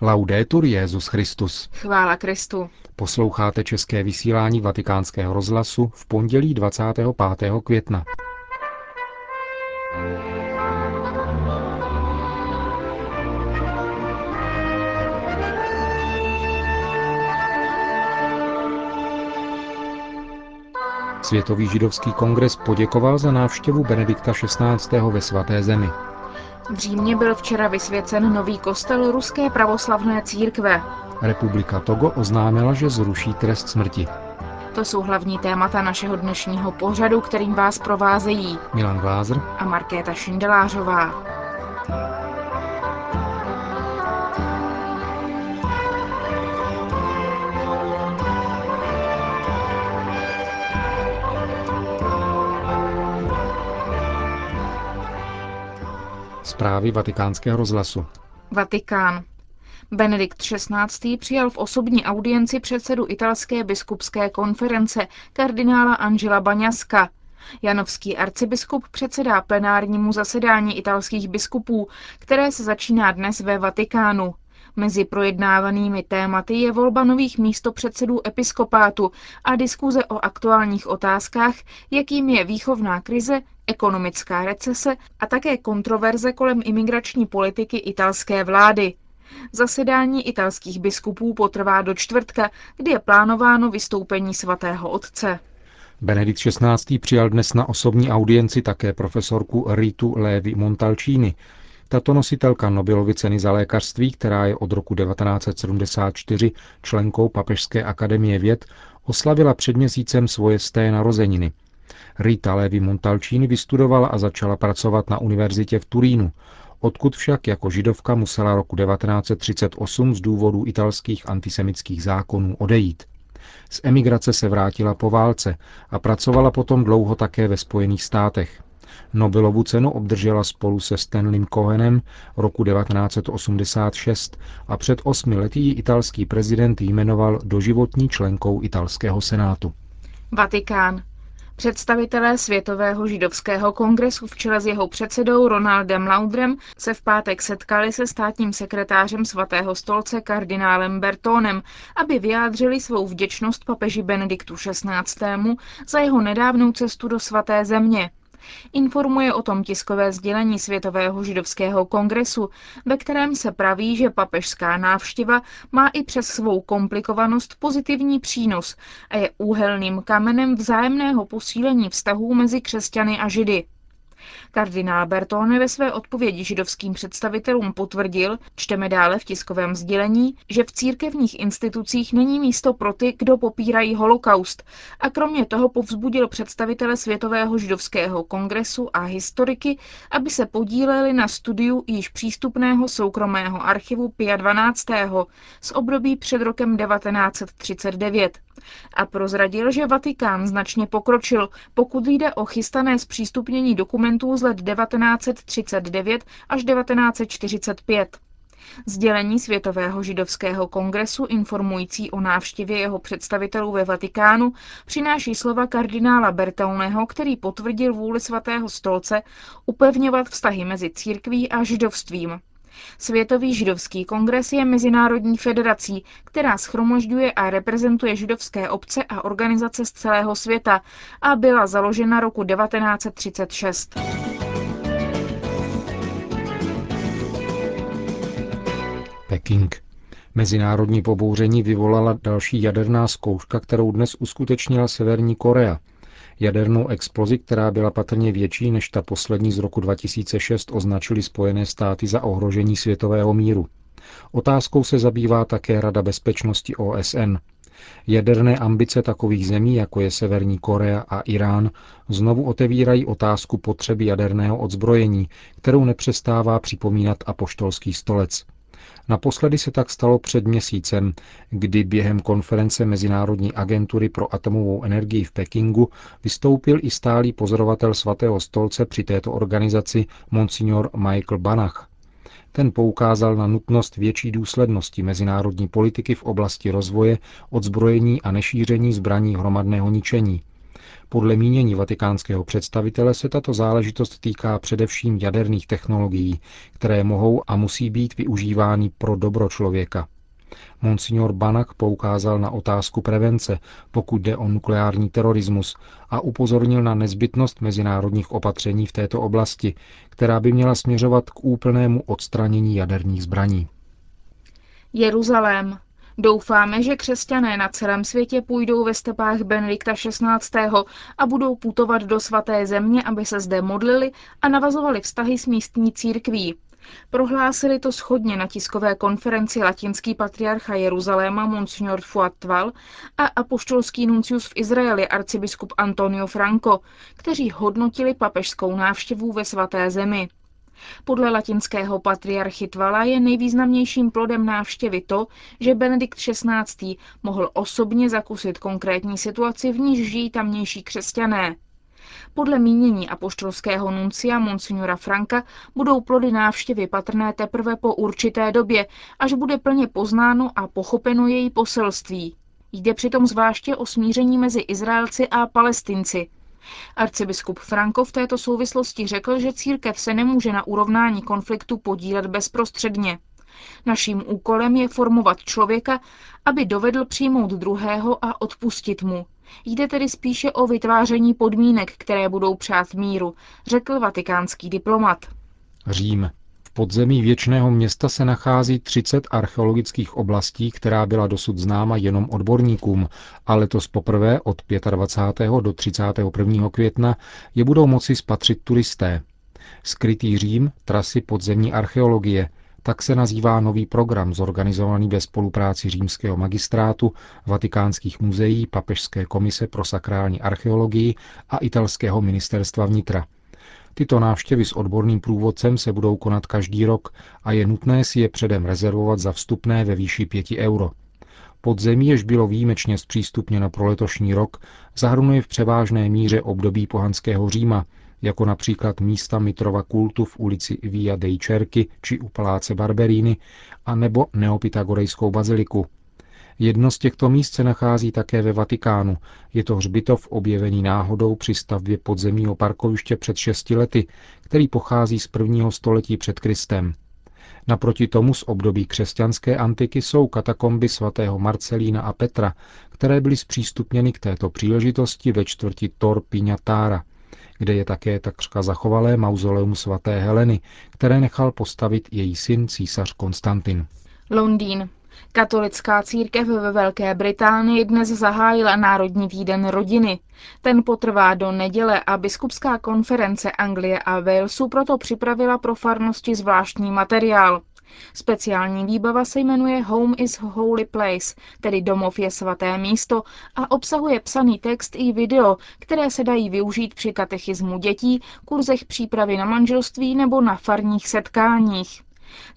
Laudetur Jezus Christus. Chvála Kristu. Posloucháte české vysílání Vatikánského rozhlasu v pondělí 25. května. Světový židovský kongres poděkoval za návštěvu Benedikta XVI. ve svaté zemi. V Římě byl včera vysvěcen nový kostel Ruské pravoslavné církve. Republika Togo oznámila, že zruší trest smrti. To jsou hlavní témata našeho dnešního pořadu, kterým vás provázejí Milan Glázer a Markéta Šindelářová. Zprávy vatikánského rozhlasu. Vatikán. Benedikt XVI. přijal v osobní audienci předsedu italské biskupské konference kardinála Angela Baňaska. Janovský arcibiskup předsedá plenárnímu zasedání italských biskupů, které se začíná dnes ve Vatikánu. Mezi projednávanými tématy je volba nových místopředsedů episkopátu a diskuze o aktuálních otázkách, jakým je výchovná krize, ekonomická recese a také kontroverze kolem imigrační politiky italské vlády. Zasedání italských biskupů potrvá do čtvrtka, kdy je plánováno vystoupení svatého otce. Benedikt XVI. přijal dnes na osobní audienci také profesorku Ritu Levi Montalcini. Tato nositelka Nobelovy ceny za lékařství, která je od roku 1974 členkou Papežské akademie věd, oslavila před měsícem svoje sté narozeniny. Rita Levi Montalcini vystudovala a začala pracovat na univerzitě v Turínu, odkud však jako židovka musela roku 1938 z důvodu italských antisemických zákonů odejít. Z emigrace se vrátila po válce a pracovala potom dlouho také ve Spojených státech. Nobelovu cenu obdržela spolu se Stanleym Cohenem roku 1986 a před osmi lety ji italský prezident jmenoval doživotní členkou italského senátu. Vatikán. Představitelé Světového židovského kongresu v čele s jeho předsedou Ronaldem Laudrem se v pátek setkali se státním sekretářem svatého stolce kardinálem Bertónem, aby vyjádřili svou vděčnost papeži Benediktu XVI. za jeho nedávnou cestu do svaté země. Informuje o tom tiskové sdělení Světového židovského kongresu, ve kterém se praví, že papežská návštěva má i přes svou komplikovanost pozitivní přínos a je úhelným kamenem vzájemného posílení vztahů mezi křesťany a židy. Kardinál Bertone ve své odpovědi židovským představitelům potvrdil, čteme dále v tiskovém sdělení, že v církevních institucích není místo pro ty, kdo popírají holokaust a kromě toho povzbudil představitele Světového židovského kongresu a historiky, aby se podíleli na studiu již přístupného soukromého archivu Pia 12. z období před rokem 1939 a prozradil, že Vatikán značně pokročil, pokud jde o chystané zpřístupnění dokumentů z let 1939 až 1945. Sdělení Světového židovského kongresu informující o návštěvě jeho představitelů ve Vatikánu přináší slova kardinála Bertauneho, který potvrdil vůli svatého stolce upevňovat vztahy mezi církví a židovstvím. Světový židovský kongres je mezinárodní federací, která schromažďuje a reprezentuje židovské obce a organizace z celého světa a byla založena roku 1936. Peking. Mezinárodní pobouření vyvolala další jaderná zkouška, kterou dnes uskutečnila Severní Korea – Jadernou explozi, která byla patrně větší než ta poslední z roku 2006, označili Spojené státy za ohrožení světového míru. Otázkou se zabývá také Rada bezpečnosti OSN. Jaderné ambice takových zemí, jako je Severní Korea a Irán, znovu otevírají otázku potřeby jaderného odzbrojení, kterou nepřestává připomínat apoštolský stolec. Naposledy se tak stalo před měsícem, kdy během konference Mezinárodní agentury pro atomovou energii v Pekingu vystoupil i stálý pozorovatel svatého stolce při této organizaci Monsignor Michael Banach. Ten poukázal na nutnost větší důslednosti mezinárodní politiky v oblasti rozvoje, odzbrojení a nešíření zbraní hromadného ničení. Podle mínění vatikánského představitele se tato záležitost týká především jaderných technologií, které mohou a musí být využívány pro dobro člověka. Monsignor Banak poukázal na otázku prevence, pokud jde o nukleární terorismus a upozornil na nezbytnost mezinárodních opatření v této oblasti, která by měla směřovat k úplnému odstranění jaderných zbraní. Jeruzalém. Doufáme, že křesťané na celém světě půjdou ve stepách Benedikta XVI. a budou putovat do svaté země, aby se zde modlili a navazovali vztahy s místní církví. Prohlásili to schodně na tiskové konferenci latinský patriarcha Jeruzaléma Monsignor Fuatval a apoštolský nuncius v Izraeli arcibiskup Antonio Franco, kteří hodnotili papežskou návštěvu ve svaté zemi. Podle latinského patriarchy Tvala je nejvýznamnějším plodem návštěvy to, že Benedikt XVI. mohl osobně zakusit konkrétní situaci, v níž žijí tamnější křesťané. Podle mínění apoštolského nuncia Monsignora Franka budou plody návštěvy patrné teprve po určité době, až bude plně poznáno a pochopeno její poselství. Jde přitom zvláště o smíření mezi Izraelci a Palestinci. Arcibiskup Franko v této souvislosti řekl, že církev se nemůže na urovnání konfliktu podílet bezprostředně. Naším úkolem je formovat člověka, aby dovedl přijmout druhého a odpustit mu. Jde tedy spíše o vytváření podmínek, které budou přát míru, řekl vatikánský diplomat. Řím. Podzemí věčného města se nachází 30 archeologických oblastí, která byla dosud známa jenom odborníkům, a letos poprvé od 25. do 31. května je budou moci spatřit turisté. Skrytý Řím, trasy podzemní archeologie, tak se nazývá nový program zorganizovaný ve spolupráci římského magistrátu, vatikánských muzeí, Papežské komise pro sakrální archeologii a italského ministerstva vnitra. Tyto návštěvy s odborným průvodcem se budou konat každý rok a je nutné si je předem rezervovat za vstupné ve výši 5 euro. Podzemí, jež bylo výjimečně zpřístupněno pro letošní rok, zahrnuje v převážné míře období pohanského Říma, jako například místa Mitrova kultu v ulici Via dei Cerchi či u paláce Barberini, a nebo neopytagorejskou baziliku. Jedno z těchto míst se nachází také ve Vatikánu. Je to hřbitov objevený náhodou při stavbě podzemního parkoviště před šesti lety, který pochází z prvního století před Kristem. Naproti tomu z období křesťanské antiky jsou katakomby svatého Marcelína a Petra, které byly zpřístupněny k této příležitosti ve čtvrti Tor Pignatara – kde je také takřka zachovalé mauzoleum svaté Heleny, které nechal postavit její syn císař Konstantin. Londýn. Katolická církev ve Velké Británii dnes zahájila Národní týden rodiny. Ten potrvá do neděle a biskupská konference Anglie a Walesu proto připravila pro farnosti zvláštní materiál. Speciální výbava se jmenuje Home is Holy Place, tedy domov je svaté místo a obsahuje psaný text i video, které se dají využít při katechismu dětí, kurzech přípravy na manželství nebo na farních setkáních.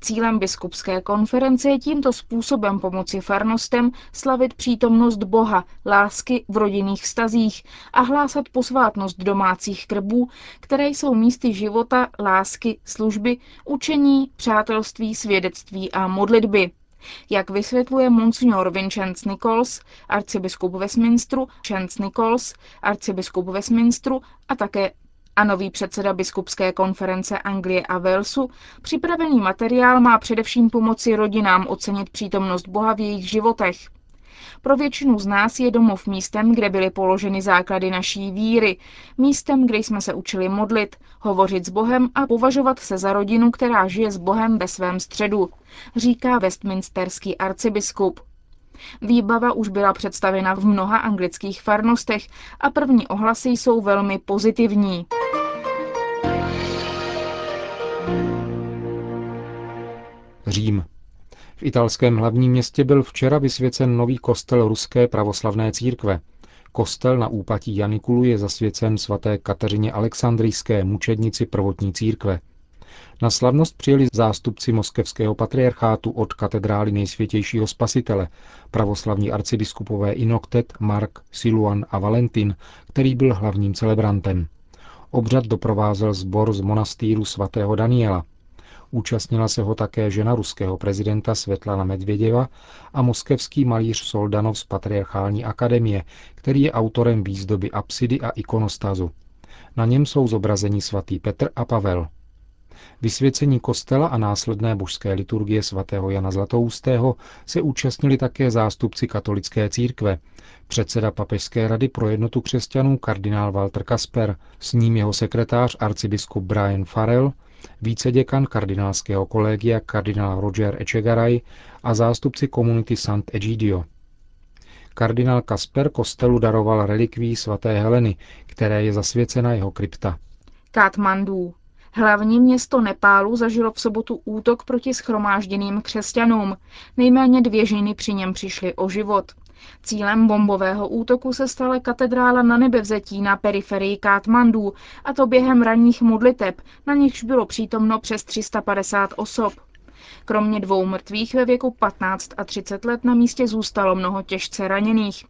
Cílem biskupské konference je tímto způsobem pomoci farnostem slavit přítomnost Boha, lásky v rodinných vztazích a hlásat posvátnost domácích krbů, které jsou místy života, lásky, služby, učení, přátelství, svědectví a modlitby. Jak vysvětluje monsignor Vincenz Nichols, arcibiskup Westminsteru, Chance Nichols, arcibiskup Westminsteru a také a nový předseda biskupské konference Anglie a Walesu, připravený materiál má především pomoci rodinám ocenit přítomnost Boha v jejich životech. Pro většinu z nás je domov místem, kde byly položeny základy naší víry, místem, kde jsme se učili modlit, hovořit s Bohem a považovat se za rodinu, která žije s Bohem ve svém středu, říká westminsterský arcibiskup. Výbava už byla představena v mnoha anglických farnostech a první ohlasy jsou velmi pozitivní. Řím. V italském hlavním městě byl včera vysvěcen nový kostel Ruské pravoslavné církve. Kostel na úpatí Janikulu je zasvěcen svaté Kateřině Alexandrijské mučednici prvotní církve. Na slavnost přijeli zástupci moskevského patriarchátu od katedrály nejsvětějšího spasitele, pravoslavní arcibiskupové Inoktet, Mark, Siluan a Valentin, který byl hlavním celebrantem. Obřad doprovázel sbor z monastýru svatého Daniela. Účastnila se ho také žena ruského prezidenta Svetlana Medvěděva a moskevský malíř Soldanov z Patriarchální akademie, který je autorem výzdoby apsidy a ikonostazu. Na něm jsou zobrazeni svatý Petr a Pavel. Vysvěcení kostela a následné božské liturgie svatého Jana Zlatoustého se účastnili také zástupci katolické církve, předseda Papežské rady pro jednotu křesťanů kardinál Walter Kasper, s ním jeho sekretář arcibiskup Brian Farrell, víceděkan kardinálského kolegia kardinál Roger Echegaray a zástupci komunity Sant Egidio. Kardinál Kasper kostelu daroval relikví svaté Heleny, které je zasvěcena jeho krypta. Katmandu. Hlavní město Nepálu zažilo v sobotu útok proti schromážděným křesťanům. Nejméně dvě ženy při něm přišly o život. Cílem bombového útoku se stala katedrála na nebevzetí na periferii Katmandu, a to během ranních modliteb, na nichž bylo přítomno přes 350 osob. Kromě dvou mrtvých ve věku 15 a 30 let na místě zůstalo mnoho těžce raněných.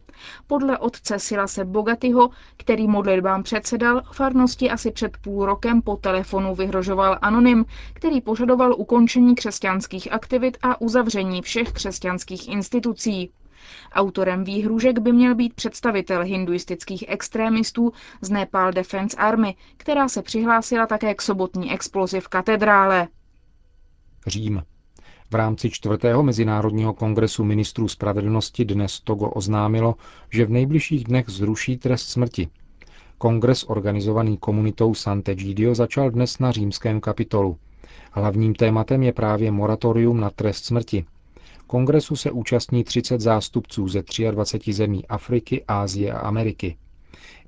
Podle otce Silase Bogatyho, který modlitbám předsedal, farnosti asi před půl rokem po telefonu vyhrožoval anonym, který požadoval ukončení křesťanských aktivit a uzavření všech křesťanských institucí. Autorem výhružek by měl být představitel hinduistických extrémistů z Nepal Defense Army, která se přihlásila také k sobotní explozi v katedrále. Řím. V rámci čtvrtého Mezinárodního kongresu ministrů spravedlnosti dnes Togo oznámilo, že v nejbližších dnech zruší trest smrti. Kongres organizovaný komunitou Sant'Egidio začal dnes na římském kapitolu. Hlavním tématem je právě moratorium na trest smrti. Kongresu se účastní 30 zástupců ze 23 zemí Afriky, Ázie a Ameriky.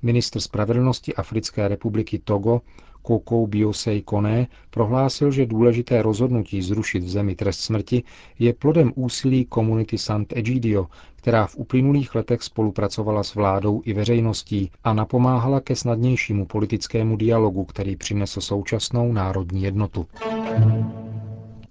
Ministr spravedlnosti Africké republiky Togo Kokou Biosei Kone prohlásil, že důležité rozhodnutí zrušit v zemi trest smrti je plodem úsilí komunity Sant Egidio, která v uplynulých letech spolupracovala s vládou i veřejností a napomáhala ke snadnějšímu politickému dialogu, který přinesl současnou národní jednotu.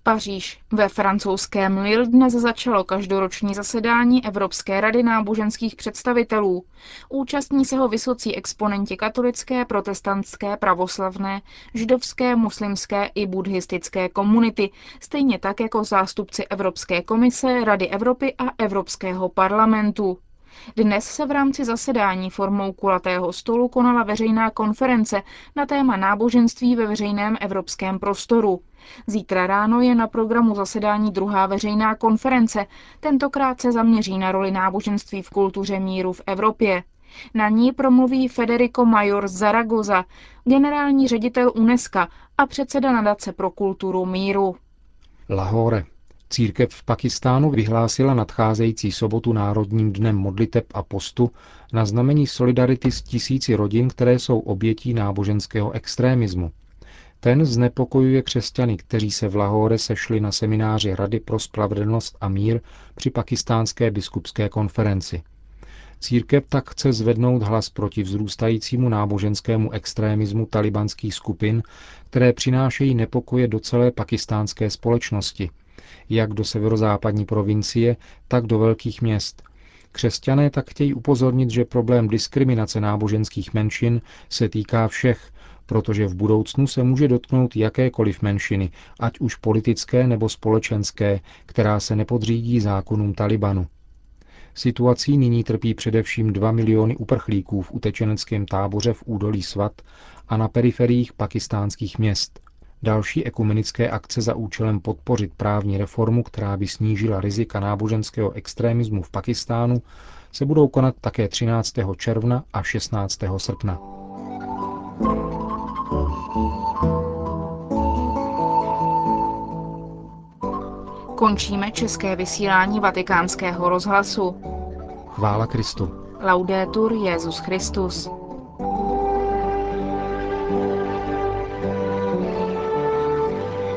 Paříž. Ve francouzském Lille dnes začalo každoroční zasedání Evropské rady náboženských představitelů. Účastní se ho vysocí exponenti katolické, protestantské, pravoslavné, židovské, muslimské i buddhistické komunity, stejně tak jako zástupci Evropské komise, Rady Evropy a Evropského parlamentu. Dnes se v rámci zasedání formou kulatého stolu konala veřejná konference na téma náboženství ve veřejném evropském prostoru. Zítra ráno je na programu zasedání druhá veřejná konference. Tentokrát se zaměří na roli náboženství v kultuře míru v Evropě. Na ní promluví Federico Major Zaragoza, generální ředitel UNESCO a předseda nadace pro kulturu míru. Lahore. Církev v Pakistánu vyhlásila nadcházející sobotu Národním dnem modliteb a postu na znamení solidarity s tisíci rodin, které jsou obětí náboženského extrémismu. Ten znepokojuje křesťany, kteří se v Lahore sešli na semináři Rady pro spravedlnost a mír při pakistánské biskupské konferenci. Církev tak chce zvednout hlas proti vzrůstajícímu náboženskému extrémismu talibanských skupin, které přinášejí nepokoje do celé pakistánské společnosti, jak do severozápadní provincie, tak do velkých měst. Křesťané tak chtějí upozornit, že problém diskriminace náboženských menšin se týká všech, protože v budoucnu se může dotknout jakékoliv menšiny, ať už politické nebo společenské, která se nepodřídí zákonům Talibanu. Situací nyní trpí především 2 miliony uprchlíků v utečeneckém táboře v údolí Svat a na periferiích pakistánských měst. Další ekumenické akce za účelem podpořit právní reformu, která by snížila rizika náboženského extrémismu v Pakistánu, se budou konat také 13. června a 16. srpna. Končíme české vysílání vatikánského rozhlasu. Chvála Kristu. Laudetur Jezus Christus.